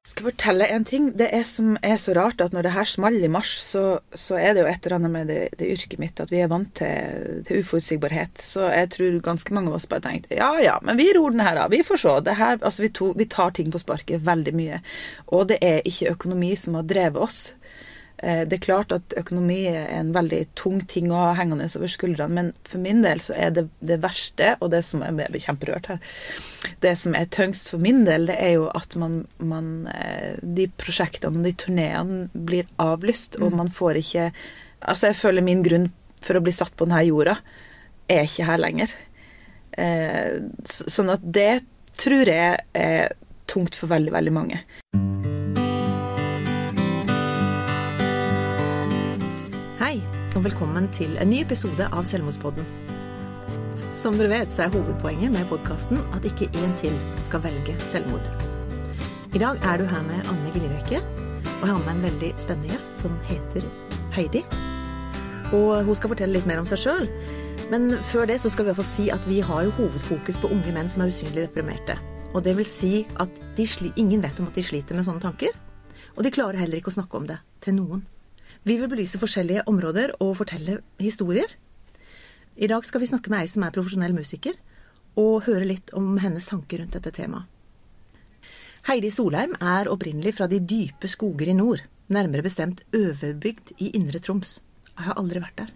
Skal fortelle en ting? Det er som er så rart at når det her smalt i mars, så, så, er det jo et eller annet med det, det yrket mitt at vi er vant til, til, uforutsigbarhet. Så jeg tror ganske mange av oss bare tenkte ja ja, men vi ror den her av. Vi får se. Det her, altså vi, to, vi tar ting på sparket veldig mye. Og det er ikke økonomi som har drevet oss. Eh, det er klart at økonomi er en veldig tung ting å ha hengende over skuldrene, men for min del så er det det verste, og det som er kjemperørt her Det som er tyngst for min del, det er jo at man, man eh, De prosjektene og de turneene blir avlyst, og mm. man får ikke Altså, jeg føler min grunn for å bli satt på denne jorda er ikke her lenger. Eh, sånn at det tror jeg er tungt for veldig, veldig mange. Og velkommen til en ny episode av Selvmordspodden. Som dere vet, så er hovedpoenget med podkasten at ikke én til skal velge selvmord. I dag er du her med Anne Gilrekke, og jeg har med en veldig spennende gjest som heter Heidi. Og hun skal fortelle litt mer om seg sjøl. Men før det så skal vi iallfall si at vi har jo hovedfokus på unge menn som er usynlig deprimerte. Og det vil si at ingen vet om at de sliter med sånne tanker. Og de klarer heller ikke å snakke om det til noen. Vi vil belyse forskjellige områder og fortelle historier. I dag skal vi snakke med ei som er profesjonell musiker, og høre litt om hennes tanker rundt dette temaet. Heidi Solheim er opprinnelig fra de dype skoger i nord, nærmere bestemt Øverbygd i Indre Troms. Jeg har aldri vært der.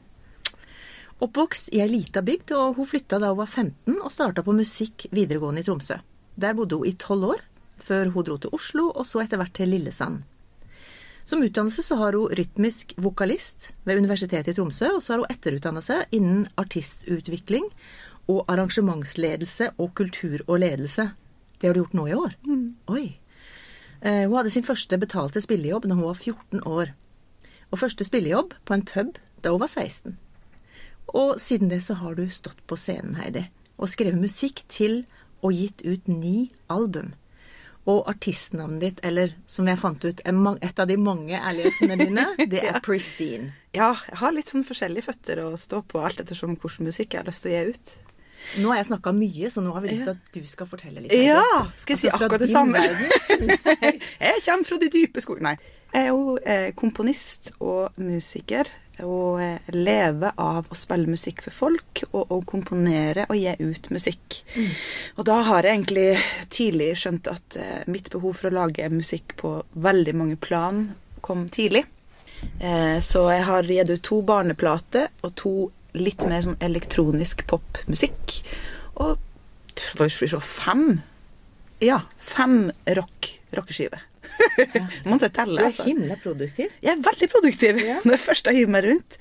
Oppvokst i ei lita bygd, og hun flytta da hun var 15 og starta på musikk videregående i Tromsø. Der bodde hun i tolv år, før hun dro til Oslo, og så etter hvert til Lillesand. Som utdannelse så har hun rytmisk vokalist ved Universitetet i Tromsø, og så har hun etterutdanna seg innen artistutvikling og arrangementsledelse og kultur og ledelse. Det har du gjort nå i år? Mm. Oi. Eh, hun hadde sin første betalte spillejobb da hun var 14 år. Og første spillejobb på en pub da hun var 16. Og siden det så har du stått på scenen, Heidi, og skrevet musikk til og gitt ut ni album. Og artistnavnet ditt, eller som jeg fant ut, et av de mange ærlighetene dine, det er Pristine. Ja, jeg har litt sånn forskjellige føtter å stå på, alt ettersom hvilken musikk jeg har lyst til å gi ut. Nå har jeg snakka mye, så nå har vi lyst til at du skal fortelle litt. Ja! Skal jeg si altså, akkurat det samme? jeg kommer fra de dype skog... Nei. Jeg er jo eh, komponist og musiker å eh, leve av å spille musikk for folk, og å komponere og gi ut musikk. Mm. Og da har jeg egentlig tidlig skjønt at eh, mitt behov for å lage musikk på veldig mange plan kom tidlig. Eh, så jeg har gitt ut to barneplater og to litt mer sånn elektronisk popmusikk. Og se fem Ja, fem rock, rockeskiver. Ja. Måtte telle. Du er altså. himla produktiv. Jeg er veldig produktiv ja. når jeg først hiver meg rundt.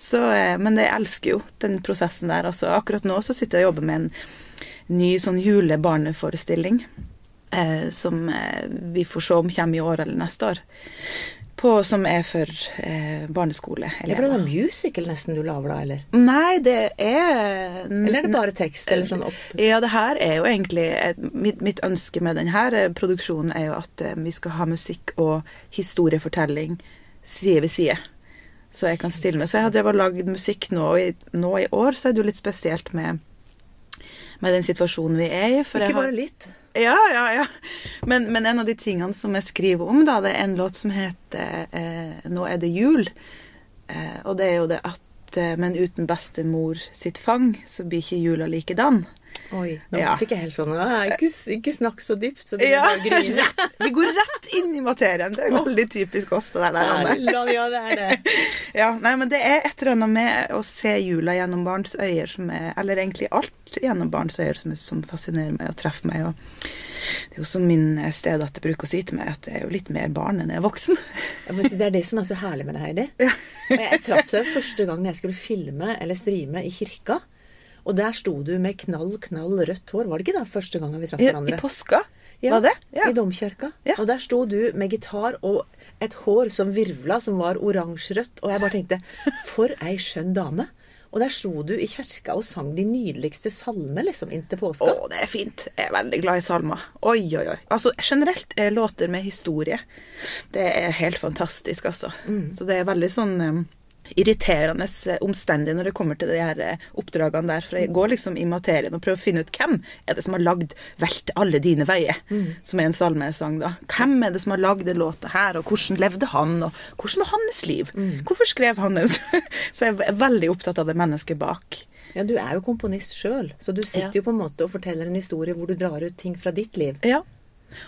Så, eh, men jeg elsker jo den prosessen der. Altså, akkurat nå så sitter jeg og jobber med en ny sånn julebarneforestilling. Eh, som eh, vi får se om kommer i år eller neste år på, som er for eh, barneskoleelever. Er det en musical nesten du lager da, eller? Nei, det er Eller er det bare tekst? eller sånn opp? Ja, det her er jo egentlig Mitt, mitt ønske med denne eh, produksjonen er jo at eh, vi skal ha musikk og historiefortelling side ved side. Så jeg kan stille med. Så jeg har drevet og lagd musikk nå, i, nå i år, så er det jo litt spesielt med, med den situasjonen vi er i. Ikke bare litt? Ja, ja, ja. Men, men, en av de tingene som jeg skriver om, da, det er en låt som heter eh, 'Nå er det jul'. Eh, og det er jo det at eh, Men uten bestemor sitt fang, så blir ikke jula likedan. Oi, nå ja. fikk jeg helt sånn Ikke, ikke snakk så dypt, så blir ja. bare grine. Vi går rett inn i materien. Det er veldig typisk oss, det der. Anne. Ja, det er det. Ja, nei, men det er et eller annet med å se jula gjennom barns øyne som er Eller egentlig alt gjennom barns øyne som, som fascinerer meg og treffer meg. Og det er jo som min stedatter bruker å si til meg, at det er jo litt mer barn enn jeg er voksen. Ja, men det er det som er så herlig med det, Heidi. Ja. jeg traff deg første gang jeg skulle filme eller streame i kirka. Og der sto du med knall, knall rødt hår. Var det ikke da første gangen vi traff hverandre? I påska? Ja, var det? Ja. I domkirka. Ja. Og der sto du med gitar og et hår som virvla, som var oransjerødt. Og jeg bare tenkte For ei skjønn dame. Og der sto du i kjerka og sang de nydeligste salmer liksom inntil påska. Å, det er fint. Jeg er veldig glad i salmer. Oi, oi, oi. Altså, generelt er låter med historie. Det er helt fantastisk, altså. Så det er veldig sånn eh, irriterende eh, omstendig når det kommer til de her eh, oppdragene der. For jeg går liksom i materien og prøver å finne ut hvem er det som har lagd 'Velt alle dine veier', som er en salmesang, da. Hvem er det som har lagd den låta her, og hvordan levde han, og hvordan var hans liv? Hvorfor skrev han det? Så jeg er veldig opptatt av det mennesket bak. Ja, du er jo komponist sjøl, så du sitter Ja. jo på en måte og forteller en historie hvor du drar ut ting fra ditt liv. Ja.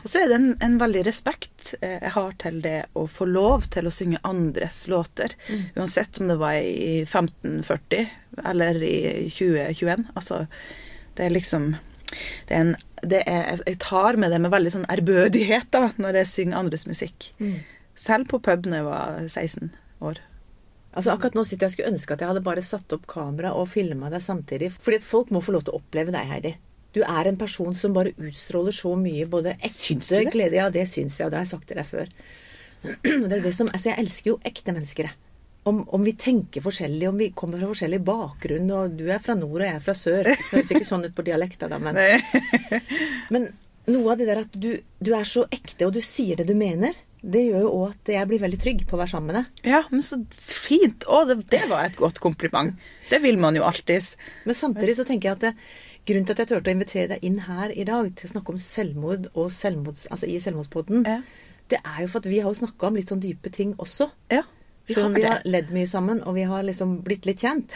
Og så er det en, en veldig respekt eh, jeg har til det å få lov til å synge andres låter. Uansett om det var i 1540 eller i 2021. Altså, det er liksom det er en, det er, Jeg tar med det med veldig sånn ærbødighet da, når jeg synger andres musikk. Selv på pub når jeg var 16 år. Altså Akkurat nå sitter jeg og skulle ønske at jeg hadde bare satt opp kamera og filma deg samtidig. Fordi at folk må få lov til å oppleve deg, Heidi. Du er en person som bare utstråler så mye både ekte det? glede Ja, det syns jeg, og det har jeg sagt til deg før. Det er det som, altså Jeg elsker jo ekte mennesker. jeg. Om, om vi tenker forskjellig, om vi kommer fra forskjellig bakgrunn, og du er fra nord og jeg er fra sør. Det høres ikke sånn ut på dialekter, da, men Men noe av det der at du, du er så ekte, og du sier det du mener, det gjør jo òg at jeg blir veldig trygg på å være sammen med deg. Ja, men så fint. Å, det, det var et godt kompliment. Det vil man jo alltids. Men samtidig så tenker jeg at det, grunnen til at jeg turte å invitere deg inn her i dag til å snakke om selvmord og selvmords, altså i Selvmordspodden, Ja. det er jo for at vi har jo snakka om litt sånn dype ting også. Ja, vi Selv om vi har ledd mye sammen, og vi har liksom blitt litt kjent.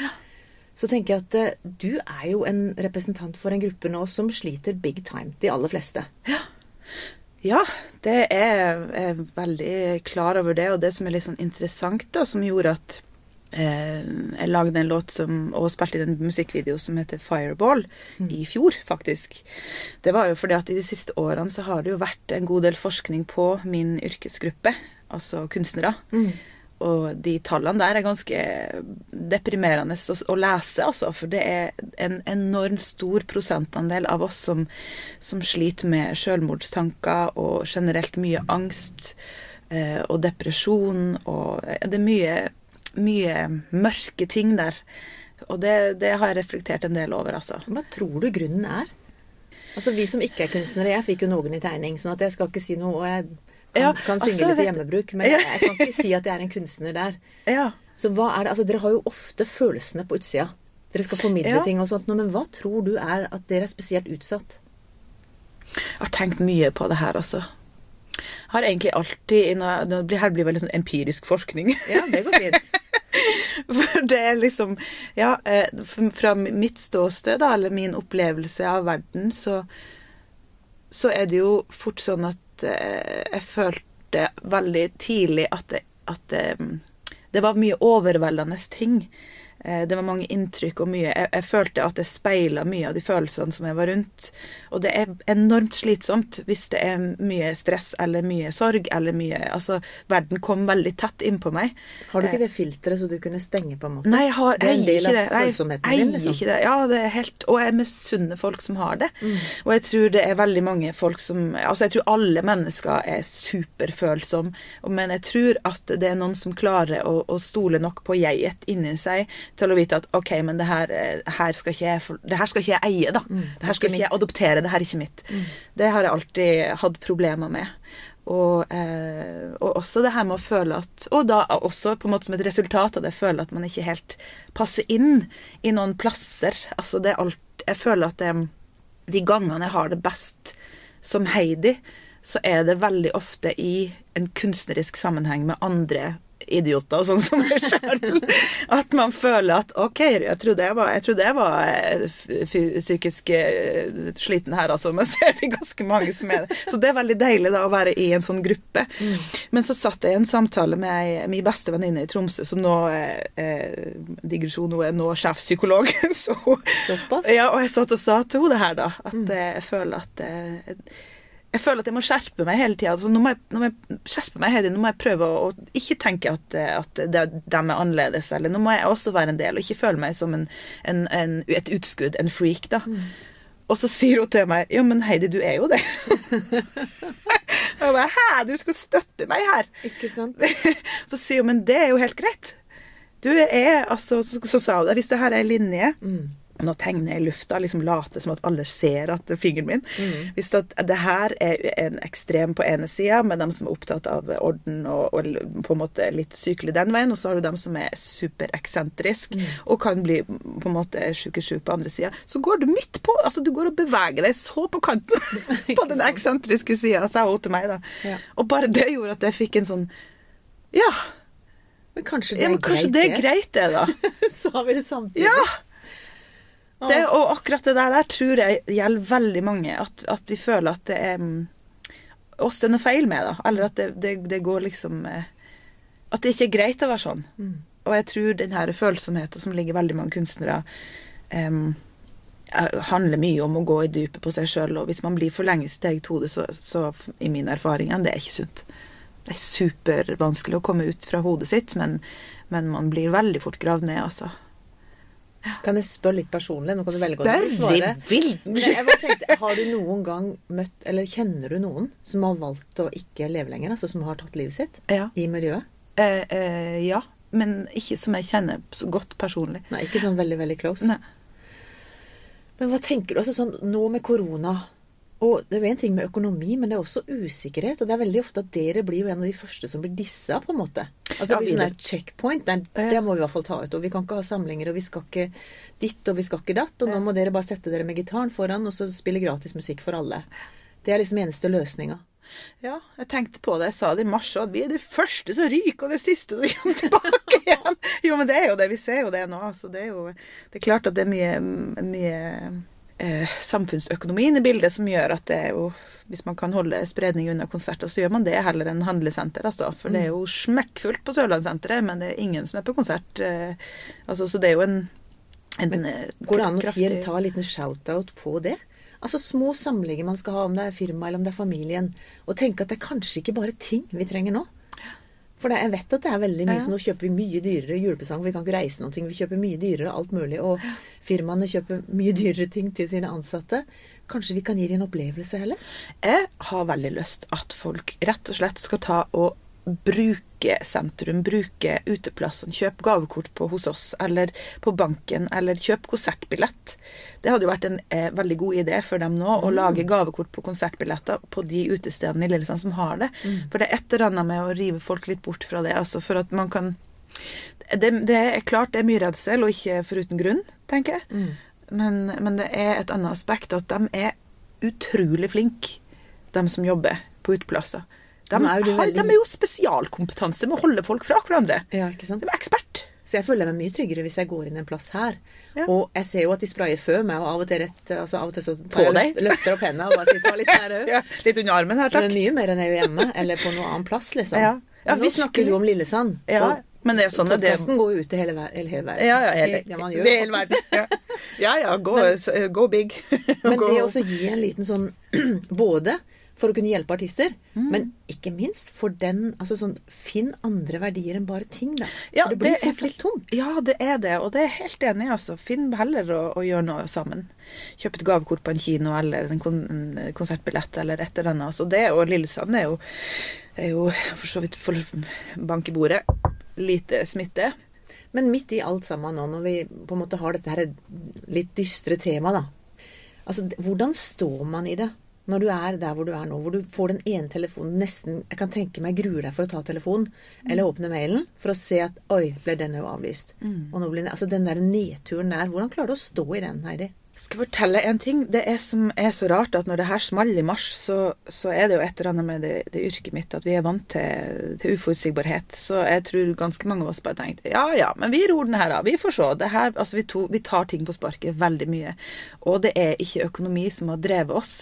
Så tenker jeg at eh, du er jo en representant for en gruppe nå som sliter big time. De aller fleste. Ja, det er jeg er veldig klar over det, og det som er litt sånn interessant, da, som gjorde at jeg lagde en låt som, og spilte inn en musikkvideo som heter Fireball, i fjor, faktisk. Det var jo fordi at i de siste årene så har det jo vært en god del forskning på min yrkesgruppe, altså kunstnere. Og de tallene der er ganske deprimerende å, å lese, altså. For det er en enormt stor prosentandel av oss som, som sliter med selvmordstanker og generelt mye angst eh, og depresjon. Og det er mye, mye mørke ting der. Og det, det har jeg reflektert en del over, altså. Hva tror du grunnen er? Altså Vi som ikke er kunstnere, jeg fikk jo noen i tegning, sånn at jeg skal ikke si noe. og jeg kan, Ja, kan synge altså, litt i hjemmebruk, men Ja. jeg kan ikke si at jeg er en kunstner der. Ja. Så hva er det, altså Dere har jo ofte følelsene på utsida. Dere skal formidle Ja. ting og sånt, men hva tror du er at dere er spesielt utsatt? Jeg har tenkt mye på det her, altså. Har egentlig alltid Her blir det veldig sånn empirisk forskning. Ja, det går fint. For det er liksom Ja, eh, fra mitt ståsted, da, eller min opplevelse av verden, så Så er det jo fort sånn at eh, jeg følte veldig tidlig at det, at det, det var mye overveldende ting. Eh, Det var mange inntrykk og mye Jeg, jeg følte at det speila mye av de følelsene som jeg var rundt. Og det er enormt slitsomt hvis det er mye stress eller mye sorg eller mye Altså, verden kom veldig tett innpå meg. Har du ikke det filteret så du kunne stenge, på en måte? Nei, jeg har Det er en del av følsomheten din, liksom. ikke det. Ja, det er helt Og jeg misunner folk som har det. Mm. Og jeg tror det er veldig mange folk som Altså, jeg tror alle mennesker er superfølsomme, men jeg tror at det er noen som klarer å, å stole nok på jeget inni seg til å vite at OK, men det her, eh, her skal ikke jeg Det her skal ikke jeg eie, da. det her skal Mm. ikke mitt. jeg adoptere. Det her er ikke mitt. Det har jeg alltid hatt problemer med. Og, eh, og også det her med å føle at Og da også på en måte som et resultat av det føle at man ikke helt passer inn i noen plasser. Altså det er alt Jeg føler at det, de gangene jeg har det best som Heidi, så er det veldig ofte i en kunstnerisk sammenheng med andre idioter, sånn som meg sjøl. At man føler at OK, jeg trodde jeg var, jeg trodde jeg var eh, psykisk eh, sliten her, altså. Men så er vi ganske mange som er det. Så det er veldig deilig da å være i en sånn gruppe. Men så satt jeg i en samtale med min beste venninne i Tromsø, som nå eh, digresjon, hun er nå sjefpsykolog. Så Såpass? ja, og jeg satt og sa til henne det her, da. At mm. jeg føler at eh, jeg, føler at jeg må skjerpe meg hele tida. Altså, nå, må jeg- nå må jeg skjerpe meg hele tiden. Nå må jeg prøve å, å ikke tenke at, eh, at det, dem er annerledes. Eller nå må jeg også være en del, og ikke føle meg som en, en, en, et utskudd, en freak, da. Og så sier hun til meg Ja, men Heidi, du er jo det. og jeg bare Hæ, du skal støtte meg her. Ikke sant? Så sier hun men det er jo helt greit. Du er altså Så, så sa hun det. Hvis det her er en linje Mm. Nå tegner jeg i lufta, liksom late som at alle ser at det er fingeren min. Mm. Hvis at det her er en ekstrem på ene sida, med dem som er opptatt av orden og, og på en måte litt sykelig den veien, og så har du dem som er supereksentrisk Mm. og kan bli på en måte sjukesjuk på andre sida, så går du midt på. Altså du går og beveger deg så på kanten på den eksentriske sida, sa hun til meg, da. Ja. Og bare det gjorde at jeg fikk en sånn Ja, Men kanskje det ja er men kanskje greit, det er greit, det, da. Sa vi det samtidig? Ja! Det, og akkurat det der, der tror jeg gjelder veldig mange. At, at vi føler at det er mm, oss det er noe feil med, da. Eller at det, det, det går liksom eh, At det ikke er greit å være sånn. Mm. Og jeg tror den her følsomheten som ligger veldig mange kunstnere, eh, handler mye om å gå i dypet på seg sjøl. Og hvis man blir for lenge i sitt eget hode, så, så i min erfaring det er ikke sunt. Det er supervanskelig å komme ut fra hodet sitt, men, men man blir veldig fort gravd ned, altså. Kan jeg spørre litt personlig? Nå kan du velge å svare. tenkte, Har du noen gang møtt, eller kjenner du noen som har valgt å ikke leve lenger? Altså som har tatt livet sitt Ja. i miljøet? Eh, eh, ja, men ikke som jeg kjenner så godt personlig. Nei, ikke sånn veldig, veldig close. Nei. Men hva tenker du? Altså sånn nå med korona Og det er jo en ting med økonomi, men det er også usikkerhet. Og det er veldig ofte at dere blir jo en av de første som blir dissa, på en måte. Altså det blir vi- sånn der checkpoint. Der, det må vi i hvert fall ta ut. Og vi kan ikke ha samlinger, og vi skal ikke ditt, og vi skal ikke datt. Og nå må dere bare sette dere med gitaren foran, og så spille gratis musikk for alle. Det er liksom eneste løsninga. Ja, jeg tenkte på det. Jeg sa det i mars at vi er det første som ryker, og det siste som kommer tilbake igjen. Jo, men det er jo det. Vi ser jo det nå. Altså, det er jo det er klart at det er mye, mye eh, samfunnsøkonomien i bildet som gjør at det er jo Hvis man kan holde spredning unna konserter, så gjør man det heller enn handlesenter, altså. For det er jo smekkfullt på Sørlandssenteret, men det er ingen som er på konsert. Eh, altså, så det er jo en, en Men eh, Går det an å kraftig- ta en liten shout-out på det? Altså små samlinger man skal ha, om det er firma eller om det er familien. Og tenke at det er kanskje ikke bare ting vi trenger nå. For det, jeg vet at det er veldig mye, Ja. så nå kjøper vi mye dyrere julepresang. Vi kan ikke reise noen ting. Vi kjøper mye dyrere alt mulig. Og firmaene kjøper mye dyrere ting til sine ansatte. Kanskje vi kan gi dem en opplevelse heller? Jeg har veldig lyst at folk rett og slett skal ta og bruke sentrum, bruke uteplassene, kjøp gavekort på hos oss, eller på banken, eller kjøp konsertbillett. Det hadde jo vært en eh, veldig god idé for dem nå, å lage gavekort på konsertbilletter på de utestedene i Lillesand som har det. For det er et eller annet med å rive folk litt bort fra det, altså for at man kan det, det er klart det er mye redsel, og ikke foruten grunn, tenker jeg. Men, men det er et annet aspekt at de er utrolig flinke, de som jobber på uteplasser. De, er jo veldig- de er jo spesialkompetanse med å holde folk fra hverandre. Ja, ikke sant? De er ekspert. Så jeg føler meg mye tryggere hvis jeg går inn en plass her. Ja. Og jeg ser jo at de sprayer før meg, og av og til rett altså av og til så tar jeg løft, løfter opp hendene og bare sier ta litt her òg. Ja, litt under armen her, Men takk. er mye mer enn jeg gjør hjemme, eller på noen annen plass, liksom. Ja. Ja, nå snakker du om Lillesand. Ja, og men det er sånn Podkasten det- går jo ut til hele, hele, hele verden. Ja, ja, hele, Det man gjør, det hele verden. Ja, ja, ja gå, go big. Men det også gi en liten sånn Både for å kunne hjelpe artister, Mm. men ikke minst for den altså sånn Finn andre verdier enn bare ting, da. Ja, for det blir det fort litt tomt. Ja, det er det, og det er jeg helt enig. Altså. Finn heller å, å gjøre noe sammen. Kjøpe et gavekort på en kino eller en, kon en konsertbillett eller et eller annet. Altså, det og Lillesand er jo, er jo for så vidt for bank i bordet. Lite smitte. Men midt i alt sammen nå, når vi på en måte har dette her litt dystre temaet, da. Altså, hvordan står man i det? Når du er der hvor du er nå, hvor du får den ene telefonen nesten Jeg kan tenke meg gruer deg for å ta telefonen eller åpne mailen for å se at Oi, ble den jo avlyst. Og nå blir den, altså den der nedturen der, hvordan klarer du å stå i den, Heidi? Skal jeg fortelle en ting? Det er som er så rart at når det her smalt i mars, så, så er det jo et eller annet med det, det yrket mitt at vi er vant til, til uforutsigbarhet. Så jeg tror ganske mange av oss bare tenkte ja ja, men vi ror den her av. Vi får se. Det her, altså vi, to, vi tar ting på sparket veldig mye. Og det er ikke økonomi som har drevet oss.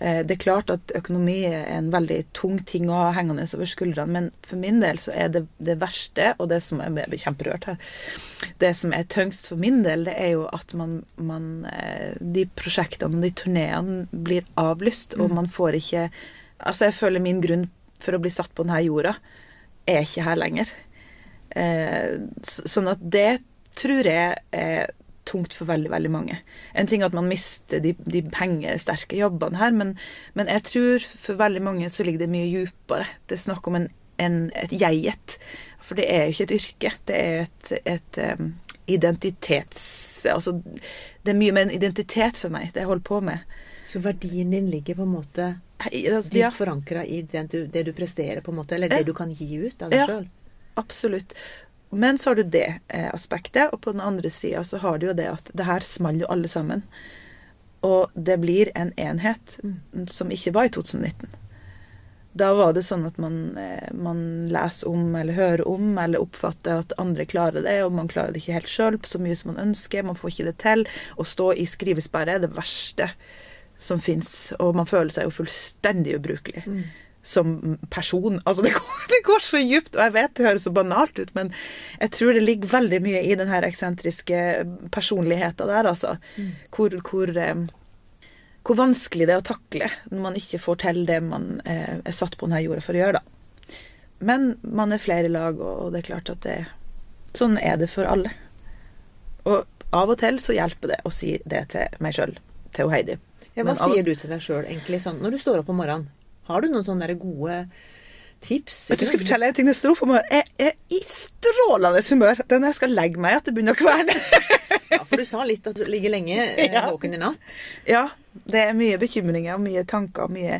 Eh, Det er klart at økonomi er en veldig tung ting å ha hengende over skuldrene, men for min del så er det det verste, og det som er jeg blir kjemperørt her, det som er tyngst for min del, det er jo at man, man eh, De prosjektene og de turneene blir avlyst, og man får ikke Altså, jeg føler min grunn for å bli satt på denne jorda er ikke her lenger. Eh, så- Sånn at det tror jeg er tungt for veldig, veldig mange. En ting er at man mister de, de pengesterke jobbene her, men, men jeg tror for veldig mange så ligger det mye djupere. Det er snakk om en en, et jeget. For det er jo ikke et yrke. Det er et, et um, identitets... Altså, det er mye med en identitet for meg, det jeg holder på med. Så verdien din ligger på en måte altså, dypt ja, forankra i det du, det du presterer, på en måte, eller det Ja. du kan gi ut av deg Ja. sjøl? absolutt. Men så har du det eh, aspektet, og på den andre sida så har du jo det at det her smalt jo alle sammen. Og det blir en enhet som ikke var i 2019. Da var det sånn at man, eh, man leser om eller hører om eller oppfatter at andre klarer det, og man klarer det ikke helt sjøl så mye som man ønsker. Man får ikke det til. Å stå i skrivesperre er det verste som fins, og man føler seg jo fullstendig ubrukelig som person. Altså, det går, det går så djupt, og jeg vet det høres så banalt ut, men jeg tror det ligger veldig mye i den her eksentriske personligheten der, altså. Hvor, hvor, eh, hvor vanskelig det er å takle når man ikke får til det man eh, er satt på denne jorda for å gjøre, da. Men man er flere i lag, og det er klart at det, sånn er det for alle. Og av og til så hjelper det å si det til meg sjøl, til Heidi. Ja, hva av- sier du til deg sjøl egentlig sånn når du står opp om morgenen? Har du noen sånne gode tips? Vet du, skal fortelle en ting det står på meg. Jeg er i strålende humør den jeg skal legge meg at det begynner å kverne. Ja, for du sa litt at du ligger lenge eh, våken i natt. ja, det er mye bekymringer og mye tanker mye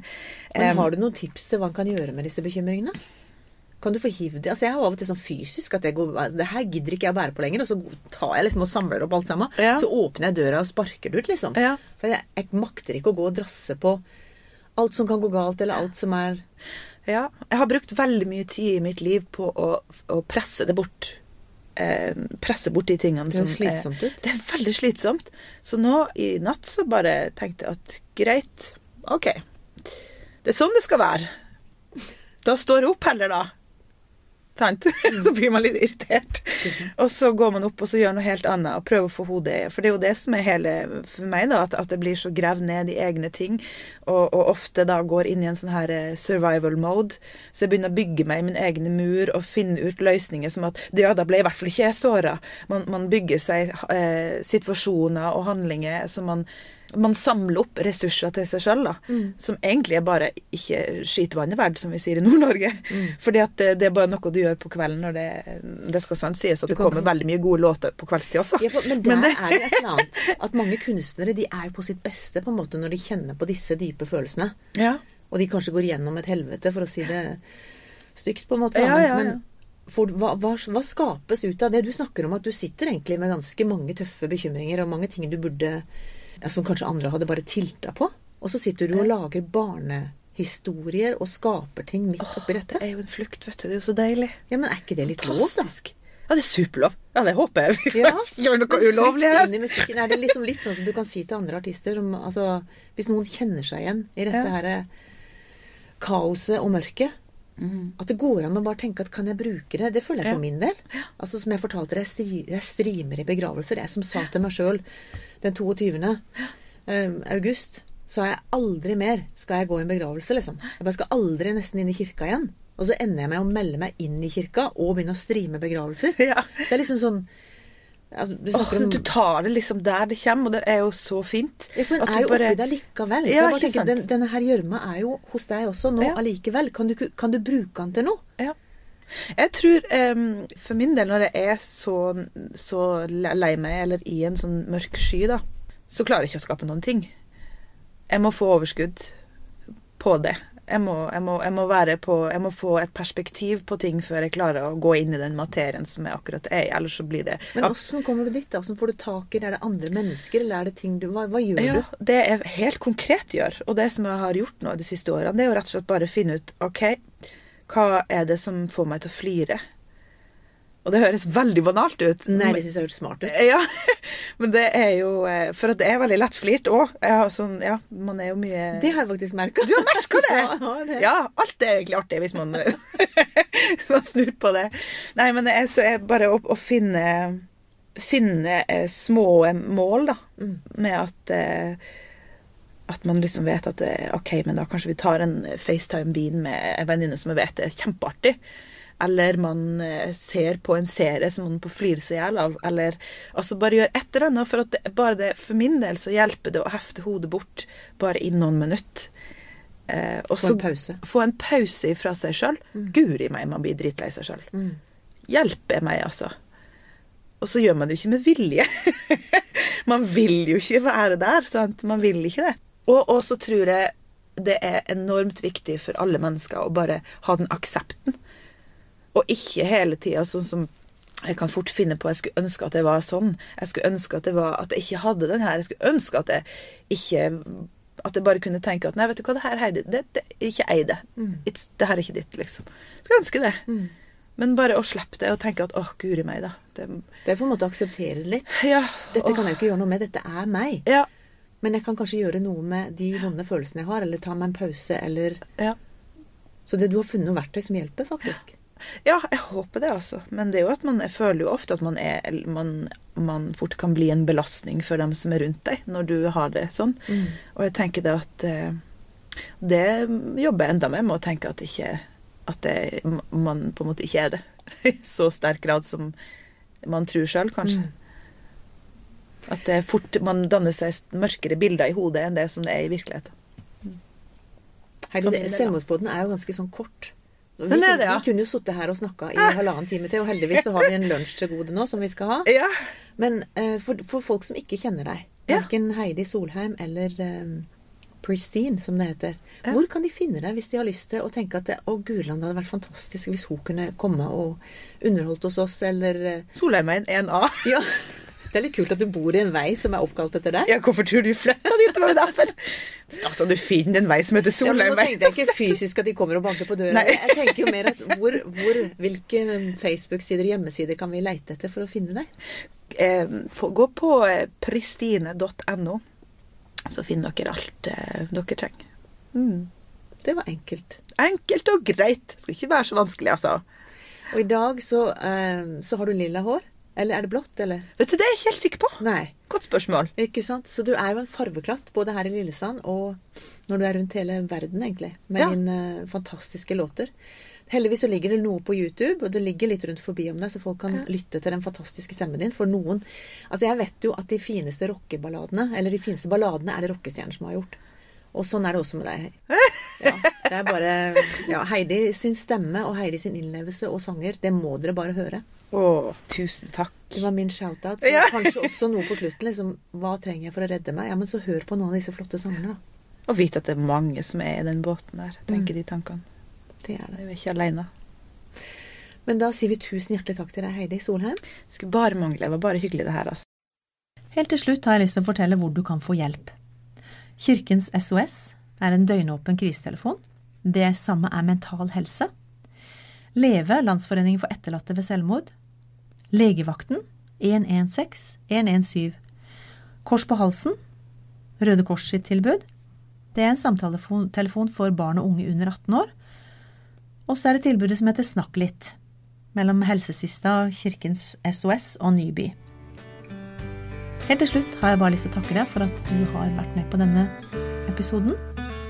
Men har du noen tips til hva en kan gjøre med disse bekymringene? Kan du få hivd det? Altså, jeg har av og til sånn fysisk at jeg går, altså, det her gidder ikke jeg å bære på lenger. Og så tar jeg liksom og samler opp alt sammen. Ja. Så åpner jeg døra og sparker det ut, liksom. Ja. For jeg, jeg makter ikke å gå og drasse på alt som kan gå galt, eller alt som er Ja. Jeg har brukt veldig mye tid i mitt liv på å, å presse det bort. Eh, presse bort de tingene Det som høres slitsomt ut. Det er veldig slitsomt. Så nå i natt så bare tenkte jeg at greit, OK. Det er sånn det skal være. Da står jeg opp heller, da. Sant? Mm. så blir man litt irritert. Og så går man opp og så gjør noe helt annet og prøver å få hodet i For det er jo det som er hele for meg, da, at, at det blir så gravd ned i egne ting. Og, og ofte da går inn i en sånn her eh, survival mode. Så jeg begynner å bygge meg i min egen mur og finne ut løsninger som at ja, da ble i hvert fall ikke jeg såra. Man, man bygger seg eh, situasjoner og handlinger som man man samler opp ressurser til seg sjøl, som egentlig er bare ikke skitvannet verdt, som vi sier i Nord-Norge. Fordi at det, det er bare noe du gjør på kvelden når det, det skal sant sies at det kommer veldig mye gode låter på kveldstid også. Ja, for, men der Men det- er jo et eller annet. At mange kunstnere de er på sitt beste på en måte når de kjenner på disse dype følelsene. Ja. Og de kanskje går gjennom et helvete, for å si det stygt, på en måte. Ja, ja. men for, hva, hva, hva skapes ut av det? Du snakker om at du sitter egentlig med ganske mange tøffe bekymringer og mange ting du burde ja, Som kanskje andre hadde bare tilta på. Og så sitter du og lager barnehistorier og skaper ting midt oppi dette. Det er jo en flukt, vet du. Det er jo så deilig. Ja, Men er ikke det litt lov, da? Ja, det er superlov. Ja, det håper jeg. Ja. Gjør noe ulovlig her. Er det liksom litt sånn som du kan si til andre artister som altså, Hvis noen kjenner seg igjen i dette Ja. her eh, kaoset og mørket At det går an å bare tenke at kan jeg bruke det? Det føler jeg Mm. For min del. Altså Som jeg fortalte deg, jeg, streamer i begravelser. Jeg som sa til meg sjøl den 22. august august sa jeg aldri mer skal jeg gå i en begravelse, liksom. Jeg bare skal aldri nesten inn i kirka igjen. Og så ender jeg med å melde meg inn i kirka og begynne å streame begravelser. Ja. Det er liksom sånn altså, Du oh, om du tar det liksom der det kommer, og det er jo så fint. ja, for den er jo bare- oppi deg likevel. Så Ja, jeg bare tenker, den, denne her gjørma er jo hos deg også nå Ja. allikevel. Kan du, kan du bruke den til noe? Ja. Jeg tror um, for min del, når jeg er så, så lei meg, eller i en sånn mørk sky, da, så klarer jeg ikke å skape noen ting. Jeg må få overskudd på det. Jeg må, jeg, må, jeg, må på, jeg må få et perspektiv på ting før jeg klarer å gå inn i den materien som jeg akkurat er i. Ellers så blir det Men åssen kommer du dit? da? Hvordan får du tak i det? Er det andre mennesker, eller er det ting du Hva, hva gjør Ja, du? det jeg helt konkret gjør, og det som jeg har gjort nå de siste årene, det er jo rett og slett bare å finne ut OK, hva er det som får meg til å flire? Og det høres veldig banalt ut. Nei, det syns jeg hørtes smart ut. Ja, men det er jo eh, For det er veldig lettflirt òg. Sånn, ja, man er jo mye Det har jeg faktisk merka. Du har merka det? Ja, det. Ja, alt er egentlig artig hvis man, hvis man snur på det. Nei, men det er, så er bare å, å finne Finne eh, små mål, da. Med at eh, at man liksom vet at eh, OK, men da kanskje vi tar en FaceTime-vin med en venninne som jeg vet er kjempeartig. Eller man eh, ser på en serie som man på flirer seg i hjel av. Eller altså bare gjør et eller annet. For, det, bare det, for min del så hjelper det å hefte hodet bort bare i noen minutter. Eh, og Få så en pause. få en pause fra seg sjøl. Guri meg, man blir dritlei seg sjøl. Mm. Hjelpe meg, altså. Og så gjør man det jo ikke med vilje. man vil jo ikke være der, sant. Man vil ikke det. Og så tror jeg det er enormt viktig for alle mennesker å bare ha den aksepten. Og ikke hele tida sånn som jeg kan fort finne på Jeg skulle ønske at det var sånn. Jeg skulle ønske at det var At jeg ikke hadde den her. Jeg skulle ønske at jeg ikke At jeg bare kunne tenke at nei, vet du hva, det her Heidi, det, det, ikke ei det. It's, det her er ikke ditt, liksom. Skulle ønske det. Men bare å slippe det og tenke at åh, guri meg, da. Det, Det er på en måte å akseptere det litt. ja, Dette åh, kan jeg jo ikke gjøre noe med. Dette er meg. ja, Men jeg kan kanskje gjøre noe med de vonde følelsene jeg har, eller ta meg en pause, eller ja. Så det, du har funnet noen verktøy som hjelper, faktisk. Ja, jeg håper det, altså. Men det er jo at man, jeg føler jo ofte at man, er, man, man fort kan bli en belastning for dem som er rundt deg, når du har det sånn. Og jeg tenker det at eh, Det jobber jeg enda med, med å tenke at, ikke, at det, man på en måte ikke er det. I så sterk grad som man tror sjøl, kanskje. At det fort, man danner seg mørkere bilder i hodet enn det som det er i virkeligheten. Da. Selvmordsbåten er jo ganske sånn kort. Vi, det, ja. vi kunne jo sittet her og snakka i halvannen time til, og heldigvis så har vi en lunsj til gode nå som vi skal ha. Ja. Men uh, for, for folk som ikke kjenner deg, verken Heidi Solheim eller eh, Pristine, som det heter, hvor kan de finne deg hvis de har lyst til å tenke at det, å, Gurland det hadde vært fantastisk hvis hun kunne komme og underholdt hos oss, eller er en 1A. Ja. Det er litt kult at du bor i en vei som er oppkalt etter deg. Ja, hvorfor tror du flytta dit? Det var derfor. Altså, du finner en vei som heter Ja, men nå tenkte jeg ikke fysisk at de kommer og banker på døra. Nei. Jeg tenker jo mer at hvor, hvor, hvilke Facebook-sider, og hjemmesider kan vi leite etter for å finne deg? eh, gå på eh, pristine.no, så finner dere alt eh, dere trenger. Mm. Det var enkelt. Enkelt og greit. Det Skal ikke være så vanskelig, altså. Og i dag så, eh, så har du lilla hår. Eller er det blått, eller? Vet du, Det er jeg ikke helt sikker på. Nei. Godt spørsmål. Ikke sant? Så du er jo en farveklatt, både her i Lillesand og når du er rundt hele verden, egentlig. Med Ja. dine eh, fantastiske låter. Heldigvis så ligger det noe på YouTube, og det ligger litt rundt forbi om deg, så folk kan lytte til den fantastiske stemmen din. For noen Altså, jeg vet jo at de fineste rockeballadene, eller de fineste balladene, er det rockestjerner som har gjort. Og sånn er det også med deg. Ja, det er bare ja, Heidi sin stemme og Heidi sin innlevelse og sanger, det må dere bare høre. Å, tusen takk. Det var min shout-out. Så Ja. kanskje også noe på slutten. liksom, Hva trenger jeg for å redde meg? Ja, men så hør på noen av disse flotte sangene, da. Og vite at det er mange som er i den båten der. Tenker de tankene. Det er det. Jeg er ikke aleine. Men da sier vi tusen hjertelig takk til deg, Heidi Solheim. Skulle bare mangle. Det var bare hyggelig, det her, altså. Helt til slutt har jeg lyst til å fortelle hvor du kan få hjelp. Kirkens SOS er en døgnåpen krisetelefon. Det samme er Mental Helse. Leve, Landsforeningen for etterlatte ved selvmord. Legevakten 116 117. Kors på halsen, Røde Kors sitt tilbud. Det er en samtaletelefon for barn og unge under 18 år. Og så er det tilbudet som heter Snakk litt, mellom Helsesista, Kirkens SOS og Nyby. Helt til slutt har jeg bare lyst til å takke deg for at du har vært med på denne episoden,